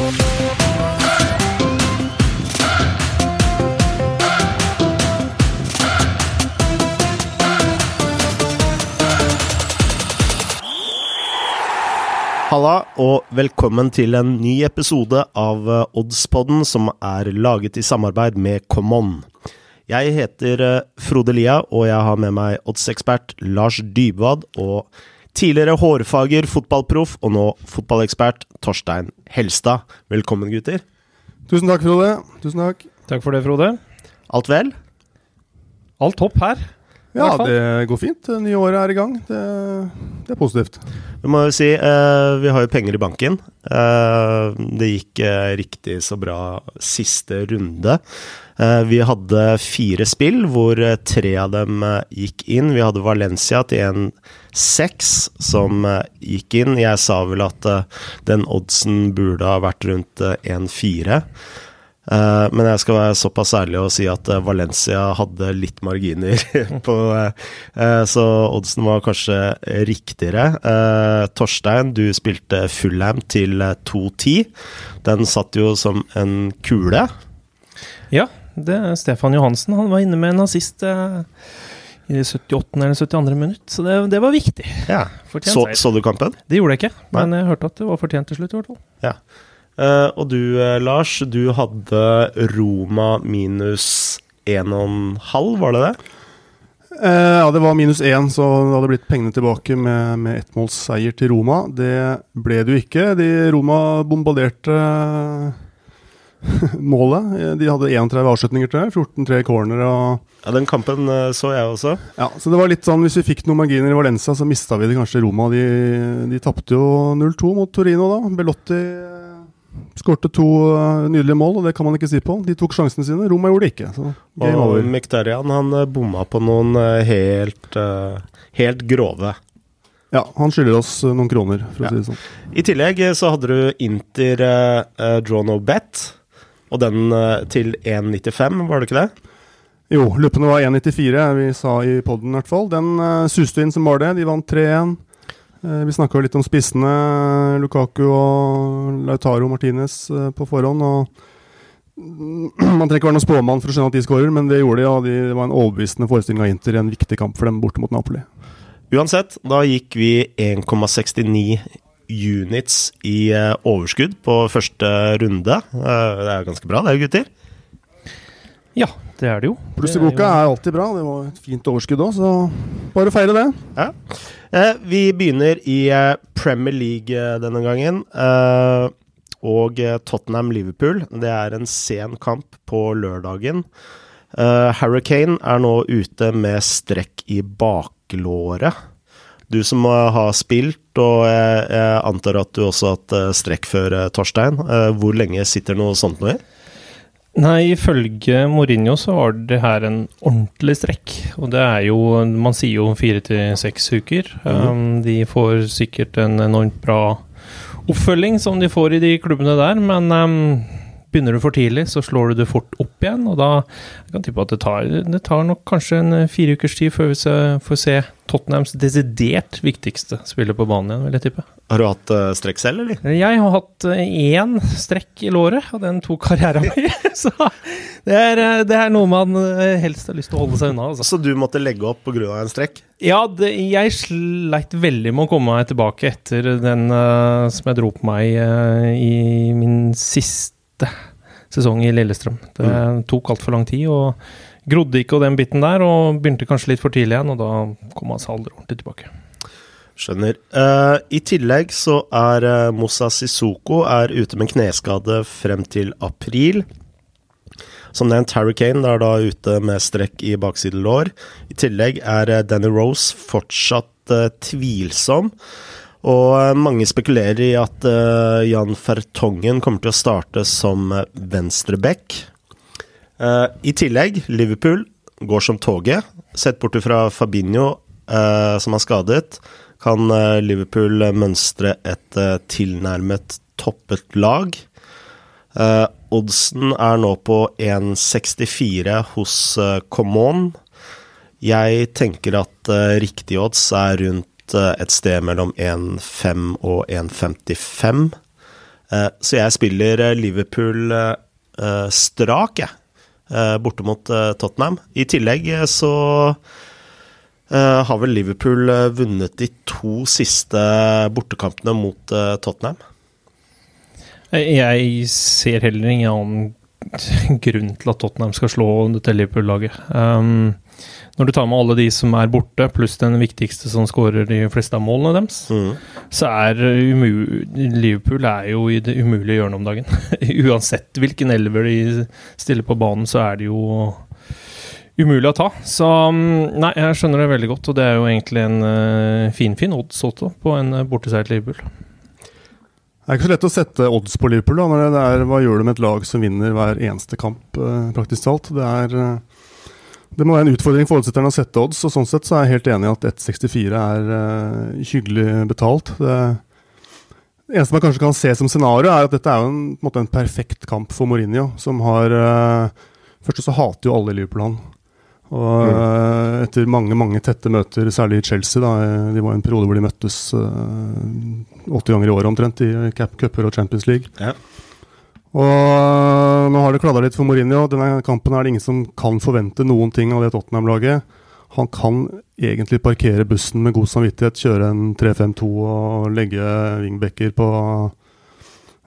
Halla, og velkommen til en ny episode av eh, Oddspodden, som er laget i samarbeid med Common. Jeg heter eh, Frode Lia, og jeg har med meg oddsekspert Lars Dybwad tidligere hårfager, fotballproff og nå fotballekspert Torstein Helstad. Velkommen, gutter. Tusen takk, Frode. Tusen takk. Takk for det, Frode. Alt vel? Alt topp her. Ja, det går fint. Det nye året er i gang. Det, det er positivt. Vi må jo si, eh, vi har jo penger i banken. Eh, det gikk eh, riktig så bra siste runde. Eh, vi hadde fire spill, hvor eh, tre av dem eh, gikk inn. Vi hadde Valencia til 1-6 som eh, gikk inn. Jeg sa vel at eh, den oddsen burde ha vært rundt eh, 1-4. Eh, men jeg skal være såpass ærlig og si at Valencia hadde litt marginer på Så oddsen var kanskje riktigere. Torstein, du spilte Fullham til eh, 2-10. Den satt jo som en kule. Ja, det er Stefan Johansen. Han var inne med en nazist i 78. eller 72. minutt, så det, det var viktig. Ja. Fortjent Så, så du kampen? Det gjorde jeg ikke, men jeg hørte at det var fortjent til slutt, i hvert fall. Ja. Uh, og du, eh, Lars, du hadde Roma minus 1,5, var det det? Uh, ja, det var minus 1, så det hadde blitt pengene tilbake med, med ettmålsseier til Roma. Det ble det jo ikke. De Roma bombarderte målet. De hadde 31 avslutninger, tror jeg. 14-3 corner og Ja, Den kampen eh, så jeg også. Ja, så det var litt sånn Hvis vi fikk noen marginer i Valencia, så mista vi det kanskje i Roma. De, de tapte jo 0-2 mot Torino da. Belotti eh, skårte to eh, nydelige mål, og det kan man ikke si på. De tok sjansene sine. Roma gjorde det ikke. Så game Og over. Mkhitaryan han bomma på noen helt, helt grove. Ja, han skylder oss noen kroner, for Ja. å si det sånn. I tillegg så hadde du Inter eh, Draw No Bet, og den eh, til 1,95, var det ikke det? Jo, løpene var 1,94, vi sa i poden i hvert fall. Den uh, suste inn som var det. De vant 3-1. Eh, vi snakka litt om spissene, Lukaku og Lautaro Martinez eh, på forhånd. og Man trenger ikke være noen spåmann for å skjønne at de skårer, men det gjorde de. og Det var en overbevisende forestilling av Inter i en viktig kamp for dem borte mot Napoli. Uansett, da gikk vi 1,69 units i eh, overskudd på første runde. Eh, det er ganske bra, det, gutter. Ja, det er det jo. Pluss i er boka er alltid bra. Det var et fint overskudd òg, så bare feire det. Ja. Eh, vi begynner i Premier League denne gangen. Eh, og Tottenham-Liverpool. Det er en sen kamp på lørdagen. Hurricane Harry er nå ute med strekk i baklåret. Du som har spilt, og jeg, jeg antar at du også har hatt eh, strekk før, eh, Torstein. Eh, hvor lenge sitter noe sånt nå i? Nei, ifølge Mourinho så var det her en ordentlig strekk. Og det er jo Man sier jo fire til seks uker. um, de får sikkert en enormt bra oppfølging som de får i de klubbene der, men um, begynner du for tidlig, så slår du det fort opp igjen. Og da jeg kan tippe at det tar, det tar nok kanskje en fire ukers tid før vi får se Tottenhams desidert viktigste spiller på banen igjen, vil jeg tippe. Har du hatt eh, strekk selv, eller? Jeg har hatt eh, én strekk i låret, og den tok karrieren min. Så det er, eh, det er noe man eh, helst har lyst til å holde seg unna. Altså. Så du måtte legge opp pga. en strekk? Ja, det, jeg sleit veldig med å komme meg tilbake etter den uh, som jeg dro på meg uh, i min siste sesong i Lillestrøm. Det tok altfor lang tid, og grodde ikke og den biten der, og begynte kanskje litt for tidlig igjen, og da kom han seg aldri ordentlig tilbake. Skjønner. Uh, I tillegg så er uh, Moussa Sissoko er ute med kneskade frem til april. Som nevnt, Harry Kane er da ute med strekk i baksidelår. I tillegg er uh, Danny Rose fortsatt tvilsom. Og eh, mange spekulerer i at uh, Jan Fertongen kommer til å starte som uh, venstreback. Uh, I tillegg, Liverpool går som toget. Sett bort fra Fabinho, uh, som er skadet, kan eh, Liverpool eh, mønstre et eh, tilnærmet toppet lag. Eh, oddsen er nå på 1,64 hos Common. Jeg tenker at eh, riktig odds er rundt eh, et sted mellom 1,5 og 1,55. Eh, så jeg spiller eh, Liverpool strak, jeg. Borte mot Tottenham. I tillegg så har vel Liverpool vunnet de to siste bortekampene mot Tottenham. Jeg ser heller ingen annen grunn til at Tottenham skal slå dette Liverpool-laget. Um, når du tar med alle de som er borte, pluss den viktigste som skårer de fleste av målene deres, Mm. så er umu Liverpool er jo i det umulige hjørnet om dagen. Uansett hvilken elver de stiller på banen, så er det jo umulig å ta. Så um, nei, jeg skjønner det veldig godt, og det er jo egentlig en uh, finfin odds også på en uh, borteseier til Liverpool. Det er ikke så lett å sette odds på Liverpool. da, det er, Hva gjør du med et lag som vinner hver eneste kamp, eh, praktisk talt? Det, er, eh, det må være en utfordring for oddsetterne å sette odds, og sånn sett så er jeg helt enig i at 1,64 er eh, hyggelig betalt. Det, det eneste man kanskje kan se som scenario, er at dette er jo en, en, en perfekt kamp for Mourinho, som har Først så hater jo alle Liverpool han. Og mm. etter mange mange tette møter, særlig i Chelsea, da, eh, de var en periode hvor de møttes åtte 80 ganger i året omtrent, i cuper og Champions League. Ja. Og eh, nå har det kladda litt for Mourinho. Denne kampen er det ingen som kan forvente noen ting av det Tottenham-laget. Han kan egentlig parkere bussen med god samvittighet, kjøre en 3-5-2 og legge wingbacker på,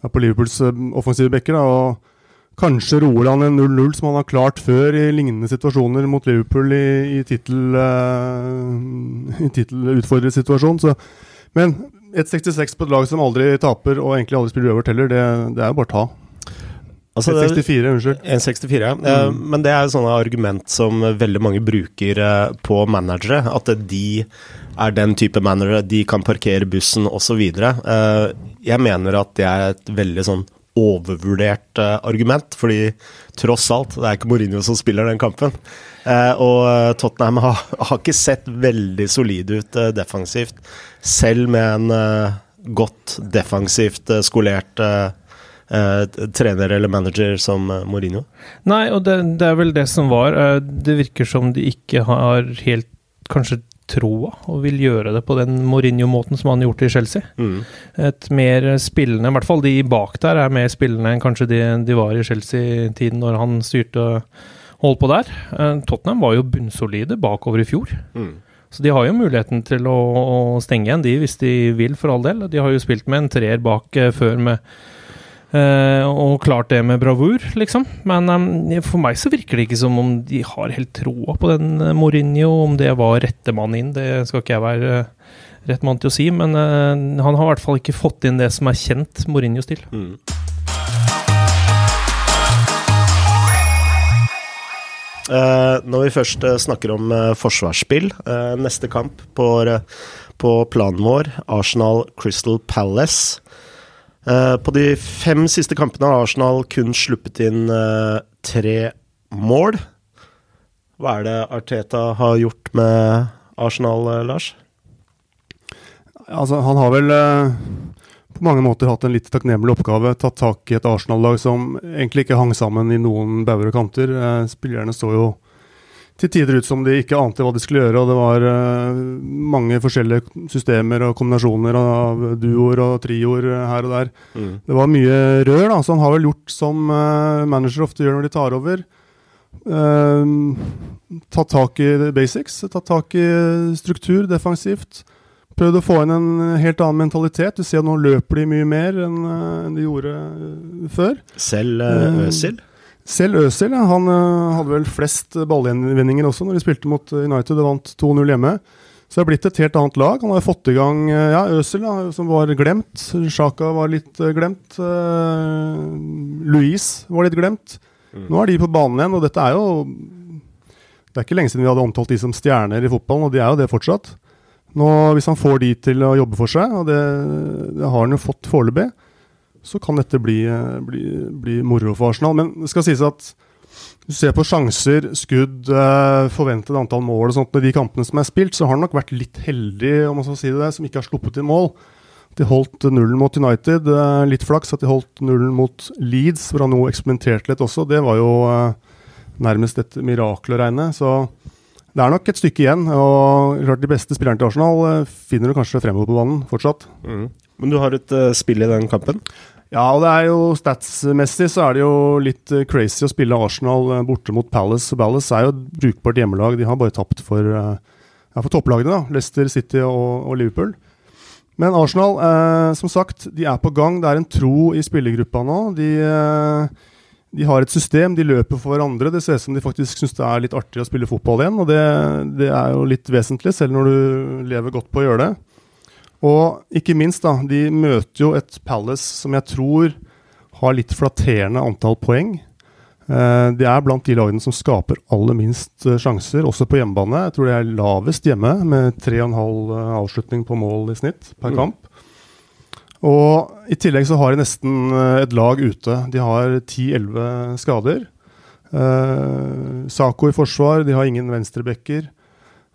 ja, på Liverpools eh, offensive backer. Og Kanskje roer han en 0-0 som han har klart før i lignende situasjoner mot Liverpool i, i tittel, uh, i tittelutfordret situasjon. Så, men 1,66 på et lag som aldri taper og egentlig aldri spiller øvert heller, det, det er jo bare å ta. Altså, det- 1,64, unnskyld. 1,64, ja. Eh, Men det er jo sånne argument som veldig mange bruker eh, på managere. At de er den type managere, de kan parkere bussen osv. Jeg mener at det er et veldig sånn overvurdert eh, argument, fordi tross alt, det er ikke Mourinho som spiller den kampen. Eh, og eh, Tottenham har, har ikke sett veldig solide ut defensivt, selv med en godt defensivt skolert trener eller manager som Mourinho. Nei, og det, det er vel det som var. Det virker som de ikke har helt kanskje troa, og vil gjøre det på den Mourinho-måten som han har gjort i Chelsea. Mm. Et mer spillende, i hvert fall de bak der, er mer spillende enn kanskje de, de var i Chelsea-tiden når han styrte holdt på der. Eh, Tottenham var jo bunnsolide bakover i fjor. Mm. Så de har jo muligheten til å, å stenge igjen de hvis de vil, for all del. De har jo spilt med en treer bak eh, før med eh, og klart det med bravur, liksom. Men um, for meg så virker det ikke som om de har helt troa på den uh, Mourinho, om det var rette mann inn. Det skal ikke jeg være uh, rett mann til å si, men han har i hvert fall ikke fått inn det som er kjent Mourinho-stil. Mm. Eh, når vi først snakker om forsvarsspill, neste kamp på, på planen vår, Arsenal Crystal Palace. Eh, på de fem siste kampene har Arsenal kun sluppet inn eh, tre mål. Hva er det Arteta har gjort med Arsenal, eh, Lars? Altså, han har vel på mange måter hatt en litt takknemlig oppgave. Tatt tak i et Arsenal-lag som egentlig ikke hang sammen i noen bauger og kanter. Spillerne så jo til tider ut som de ikke ante hva de skulle gjøre, og det var uh, mange forskjellige systemer og kombinasjoner av duoer og trioer eh, her og der. Mm. Det var mye rør, da, så han har vel gjort som uh, manager ofte gjør når de tar over. Uh, tatt tak i basics, tatt tak i struktur defensivt. Prøvd å få inn en helt annen mentalitet. Du ser at nå løper de mye mer enn enn de gjorde før. Selv Øsil? Selv Øzil, han eh, hadde vel flest ballgjenvinninger også når de spilte mot eh, United og vant 2-0 hjemme. Så det har blitt et helt annet lag. Han har fått i gang eh, ja, Øzil, som var glemt. Sjaka var litt glemt. Louise var litt glemt. Nå er de på banen igjen, og dette er jo Det er ikke lenge siden vi hadde omtalt de som stjerner i fotballen, og de er jo det fortsatt. Nå, Hvis han får de til å jobbe for seg, og det, det har han jo fått foreløpig, så kan dette bli, eh, bli, bli moro for Arsenal. Men det skal sies at du ser på sjanser, skudd, eh, forventet antall mål og sånt med de kampene som er spilt, så har han nok vært litt heldig, om man skal si det, som ikke har sluppet inn mål. De holdt nullen mot United. eh, Litt flaks at de holdt nullen mot Leeds, hvor han nå eksperimenterte litt også. Det var jo nærmest et mirakel å regne. Så det er nok et stykke igjen. Og klart de beste spillerne til Arsenal finner du kanskje fremover på banen fortsatt. Mm. Men du har et uh, spill i den kampen? Ja, og det er jo statsmessig så er det jo litt eh, crazy å spille Arsenal eh, borte mot Palace. Palace er jo et brukbart hjemmelag. De har bare tapt for, eh, ja, for topplagene, da. Leicester City og, og Liverpool. Men Arsenal, eh, som sagt, de er på gang. Det er en tro i spillergruppa nå. De, eh, de har et system, de løper for hverandre. Det ser ut som de faktisk syns det er litt artig å spille fotball igjen. Og det, det er jo litt vesentlig, selv når du lever godt på å gjøre det. Og ikke minst, da, de møter jo et Palace som jeg tror har litt flatterende antall poeng. Eh, det er blant de lagene som skaper aller minst eh, sjanser, også på hjemmebane. Jeg tror de er lavest hjemme, med 3,5 eh, avslutning på mål i snitt per Mm. kamp. Og i tillegg så har de nesten et lag ute. De har 10-11 skader. Eh, Sako i forsvar, de har ingen venstrebacker.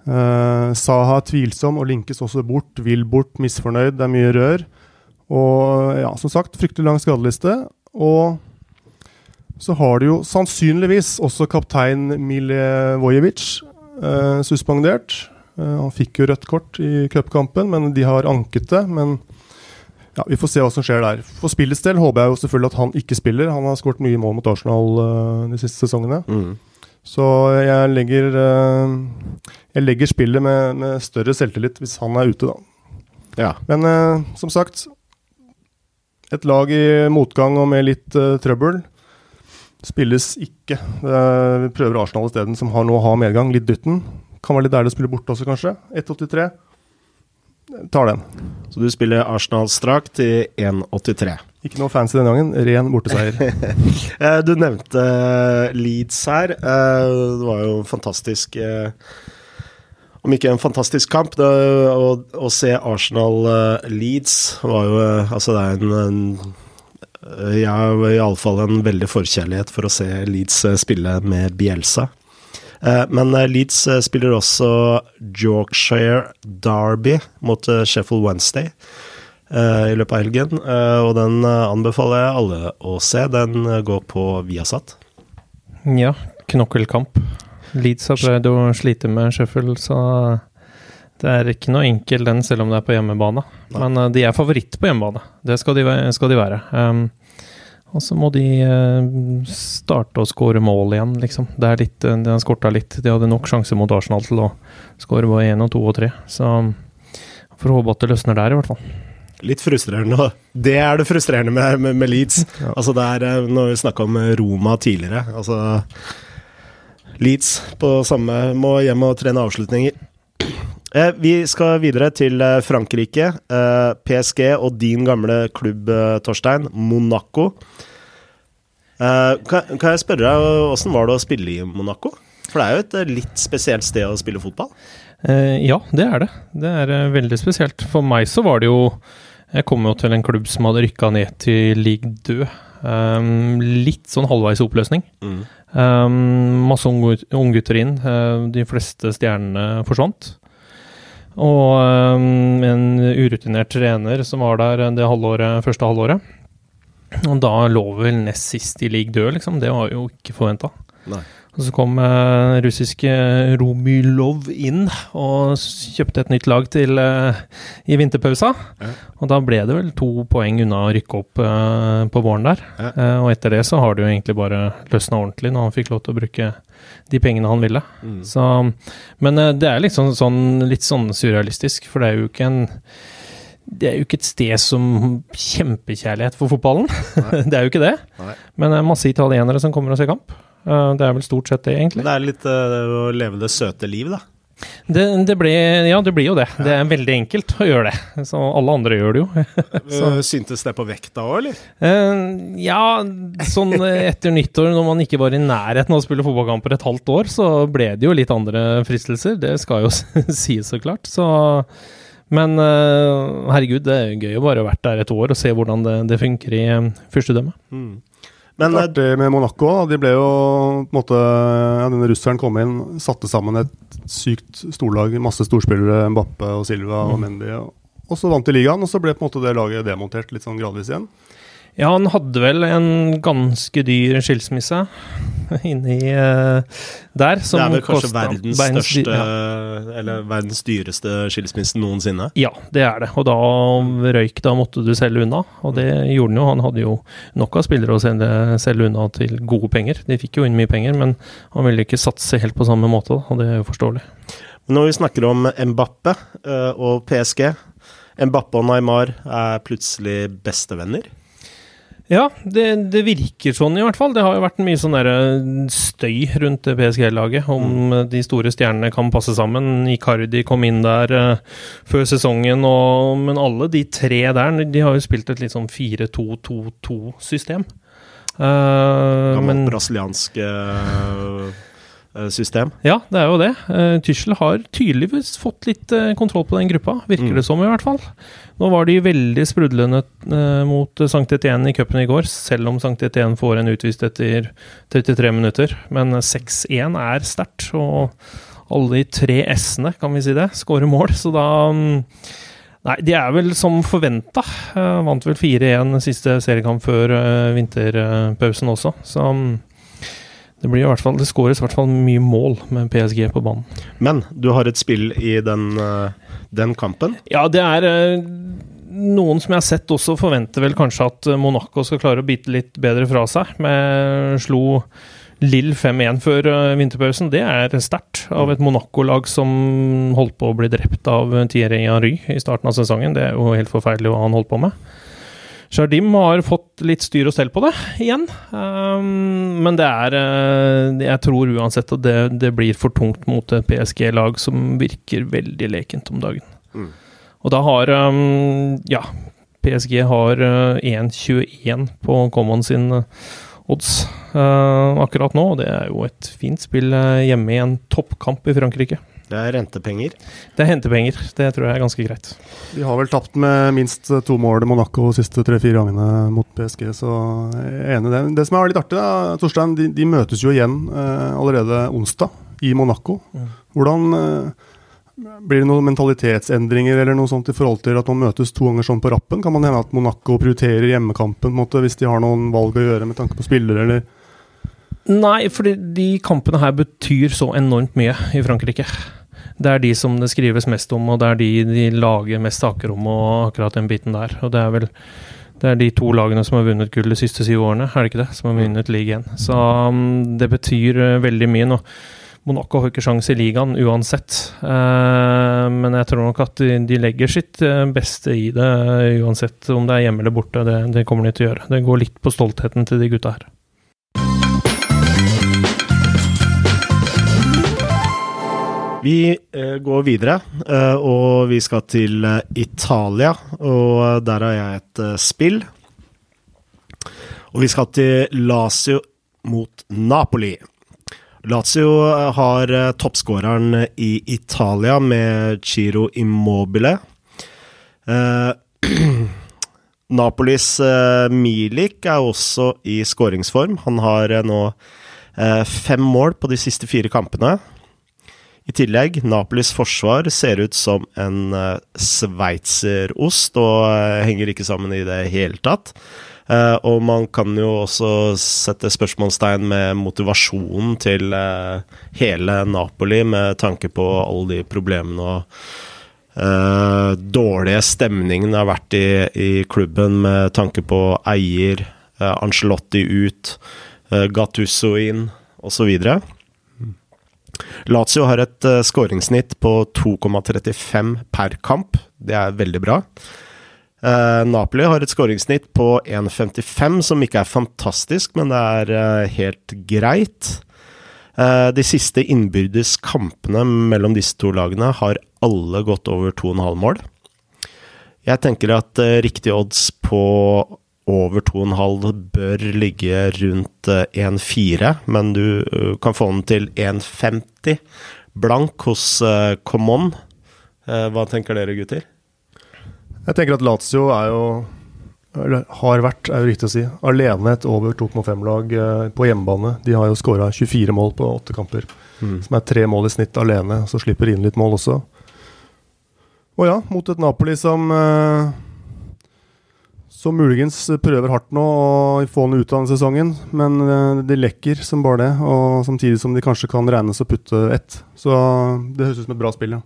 Eh, Saha tvilsom og linkes også bort. Vil bort, misfornøyd. Det er mye rør. Og ja, som sagt, fryktelig lang skadeliste. Og så har du jo sannsynligvis også kaptein Miljevojevic eh, suspendert. Eh, han fikk jo rødt kort i cupkampen, men de har anket det. Men ja, vi får se hva som skjer der. For spillets del håper jeg jo selvfølgelig at han ikke spiller. Han har skåret mye mål mot Arsenal de siste sesongene. Mm. Så jeg legger, eh, jeg legger spillet med, med større selvtillit hvis han er ute, da. Ja. Men eh, som sagt, et lag i motgang og med litt eh, trøbbel spilles ikke. Vi prøver Arsenal isteden, som har nå har medgang. Litt dytten. Kan være litt deilig å spille borte også, kanskje. 1,83. Tar den. Så du spiller Arsenal strakt i 1,83. Ikke noe fancy denne gangen. Ren borteseier. Eh, Du nevnte eh, Leeds her. Eh, Det var jo fantastisk Om ikke en fantastisk kamp, det, å, å se Arsenal-Leeds var jo Altså, det er en, en Jeg har iallfall en veldig forkjærlighet for å se Leeds spille med Bielsa. Men Leeds spiller også Yorkshire Derby mot Sheffield Wednesday i løpet av helgen. eh, Og den eh, anbefaler jeg alle å se. Den eh, går på Viasat. Ja, knokkelkamp. Leeds har prøvd å slite med Sheffield, så det er ikke noe enkel den, selv om det er på hjemmebane. Nei. Men eh, de er favoritt på hjemmebane. Det skal de, skal de være. Um, og så må de eh, starte å skåre mål igjen, liksom. Det er litt, eh, de har skorta litt. De hadde nok sjanser mot Arsenal til å skåre både én og to og tre. Så får håpe at det løsner der, i hvert fall. Litt frustrerende. Det er det frustrerende med, med, med Leeds. Ja. Altså det er, eh, Når vi snakka om Roma tidligere altså Leeds på samme må hjem og trene avslutninger. Eh, vi skal videre til eh, Frankrike. Eh, PSG og din gamle klubb, eh, Torstein, Monaco. Eh, kan, kan jeg spørre deg, åssen var det å spille i Monaco? For det er jo et litt spesielt sted å spille fotball. Eh, ja, det er det. Det er veldig spesielt. For meg så var det jo Jeg kom jo til en klubb som hadde rykka ned til league dø. Um, litt sånn halvveis oppløsning. Um, masse unggut- unggutter inn. eh, de fleste stjernene forsvant. Og um, en urutinert trener som var der det halvåret, første halvåret. Og da lå vel nest sist i league Dø, liksom. Det var jo ikke forventa. Og så kom uh, russiske Romylov inn og kjøpte et nytt lag til uh, i vinterpausa. Ja. Og da ble det vel to poeng unna å rykke opp uh, på våren der. Ja. Og etter det så har det jo egentlig bare løsna ordentlig når han fikk lov til å bruke de pengene han ville. Mm. Så, men det er liksom sånn, litt sånn surrealistisk, for det er jo ikke en det er jo ikke et sted som kjempekjærlighet for fotballen. det er jo ikke det. Nei. Men det er masse italienere som kommer og ser kamp. Eh, Det er vel stort sett det, egentlig. Det er litt eh, å leve det søte liv, da. Det, det ble, ja, det blir jo det. Det er veldig enkelt å gjøre det. Så alle andre gjør det jo. Så. Syntes det på vekta òg, eller? Uh, ja, sånn etter nyttår, når man ikke var i nærheten av å spille fotballkamper et halvt år, så ble det jo litt andre fristelser. Det skal jo sies, så klart. Så, men uh, herregud, det er gøy å bare ha vært der et år og se hvordan det, det funker i uh, fyrstedømmet. Mm. Men eh, artig med Monaco. De ble jo på en måte ja, Denne russeren kom inn, satte sammen et sykt storlag. Masse storspillere. Mbappe og Silva og Mm. Mendy. Og så vant de ligaen, og så ble på en måte det laget demontert litt sånn gradvis igjen. Ja, han hadde vel en ganske dyr skilsmisse. inni uh, der. det er vel kanskje verdens, verdens største ja. Eller verdens dyreste skilsmisse noensinne? Ja, det er det. Og da røyk, da måtte du selge unna. Og det gjorde han jo. Han hadde jo nok av spillere å selge, selge unna til gode penger. De fikk jo inn mye penger, men han ville ikke satse helt på samme måte, og det er jo forståelig. Når vi snakker om Mbappe uh, og PSG Mbappe og Neymar er plutselig bestevenner? Ja, det, det, virker sånn i hvert fall. Det har jo vært mye sånn der støy rundt PSG-laget om mm. de store stjernene kan passe sammen. Icardi kom inn der uh, før sesongen, og, men alle de tre der de har jo spilt et litt sånn 4-2-2-2-system. Uh, Gammelt brasiliansk uh, system. Ja, det er jo det. Uh, Tyskland har tydeligvis fått litt kontroll på den gruppa, virker mm. det som i hvert fall. Nå var de veldig sprudlende uh, mot Sankt Etienne i cupen i går, selv om Sankt Etienne får en utvist etter 33 minutter. Men 6-1 er sterkt, og alle de tre S-ene, kan vi si det, skårer mål, så da um, Nei, de er vel som forventa. vant vel 4-1 siste seriekamp før vinterpausen også, så um, det, blir i hvert fall, det skåres i hvert fall mye mål med PSG på banen. Men du har et spill i den, eh, den kampen? Ja, det er eh, noen som jeg har sett også forventer vel kanskje at Monaco skal klare å bite litt bedre fra seg. Med slo Lill 5-1 før eh, vinterpausen. Det er sterkt av et Monaco-lag som holdt på å bli drept av Thierry Henry i starten av sesongen. Det er jo helt forferdelig hva han holdt på med. Shardim har fått litt styr og stell på det igjen. Um, men det er uh, Jeg tror uansett at det, det, blir for tungt mot et PSG-lag som virker veldig lekent om dagen. Mm. Og da har um, Ja, PSG har uh, 1,21 på Common sin uh, odds akkurat nå. Og det er jo et fint spill hjemme i en toppkamp i Frankrike. Det er rentepenger? Det er hentepenger. Det tror jeg er ganske greit. De har vel tapt med minst to mål Monaco de siste tre-fire gangene mot PSG, så jeg er enig i det. Det som er litt artig, da, Torstein, de, de møtes jo igjen eh, allerede onsdag i Monaco. Hvordan eh, blir det noen mentalitetsendringer eller noe sånt i forhold til at man møtes to ganger sånn på rappen? Kan man hende at Monaco prioriterer hjemmekampen måte, hvis de har noen valg å gjøre med tanke på spillere, eller? Nei, for de kampene her betyr så enormt mye i Frankrike det er de som det skrives mest om, og det er de de lager mest saker om, og akkurat den biten der. Og det er vel det er de to lagene som har vunnet gull de siste syv årene, er det ikke det? Som har vunnet ligaen. Så um, det betyr uh, veldig mye nå. Monaco har ikke sjanse i ligaen uansett, uh, men jeg tror nok at de, de legger sitt uh, beste i det, uansett om det er hjemme eller borte. Det, det kommer de til å gjøre. Det går litt på stoltheten til de gutta her. Vi uh, går videre, uh, og vi skal til uh, Italia. Og der har jeg et spill. Og vi skal til Lazio mot Napoli. Lazio har toppskåreren i Italia med Ciro Immobile. Napolis Milik er også i skåringsform. Han har nå fem mål på de siste fire kampene. I tillegg, Napolis forsvar ser ut som en uh, sveitserost og uh, henger ikke sammen i det hele tatt. Uh, og man kan jo også sette spørsmålstegn med motivasjonen til hele Napoli, med tanke på alle de problemene og dårlige stemningen det har vært i, i, klubben, med tanke på eier, Angelotti ut, Gattusso inn, osv. Lazio har et uh, skåringssnitt på 2,35 per kamp. Det er veldig bra. Uh, Napoli har et skåringssnitt på 1,55, som ikke er fantastisk, men det er uh, helt greit. De siste innbyrdes kampene mellom disse to lagene har alle gått over 2,5 mål. Jeg tenker at riktig odds på over 2,5 bør ligge rundt 1,4, eh, men du eh, kan få den til 1,50 blank hos uh, Common. Hva tenker dere, gutter? Jeg tenker at Lazio er jo eller har vært, er jo riktig å si, alene et over 2,5-lag på hjemmebane. De har jo skåra 24 mål på åtte kamper, mm. som er tre mål i snitt alene. Så slipper inn litt mål også. Og ja, mot et Napoli som som muligens prøver hardt nå å få den ut av denne sesongen, men eh, de lekker som bare det. Og samtidig som de kanskje kan regnes å putte ett. Så det høres ut som et bra spill, ja.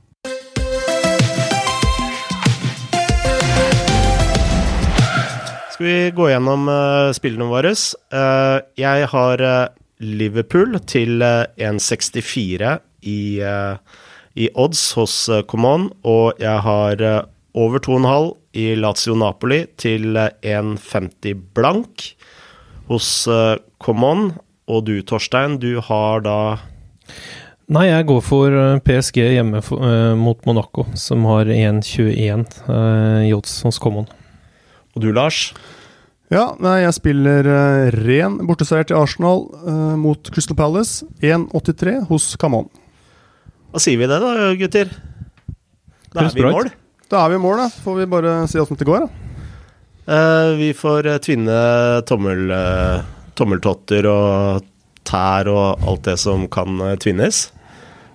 Skal vi gå gjennom uh, spillene våre? Uh, jeg har Liverpool til 1,64 i, i, odds hos Common, og jeg har over 2,5 i Lazio Napoli til 1,50 blank hos Common. Og du, Torstein, du har da Nei, jeg går for PSG hjemme for, mot Monaco, som har 1,21 uh, yachts hos Common. Og du, Lars? Ja, nei, jeg spiller uh, ren borteseier til Arsenal uh, mot Crystal Palace. 1,83 hos Camon. Hva sier vi det, da, gutter? Da er vi i mål. Da er vi i mål, da. Får vi bare si åssen det går, da. Uh, vi får tvinne tommel, tommeltotter og tær og alt det som kan tvinnes.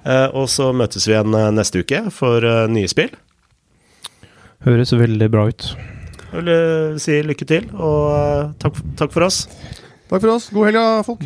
og så møtes vi igjen neste uke for nye spill. Høres veldig bra ut. Jeg vil si lykke til, og takk, takk for oss. Takk for oss. God helg, folk.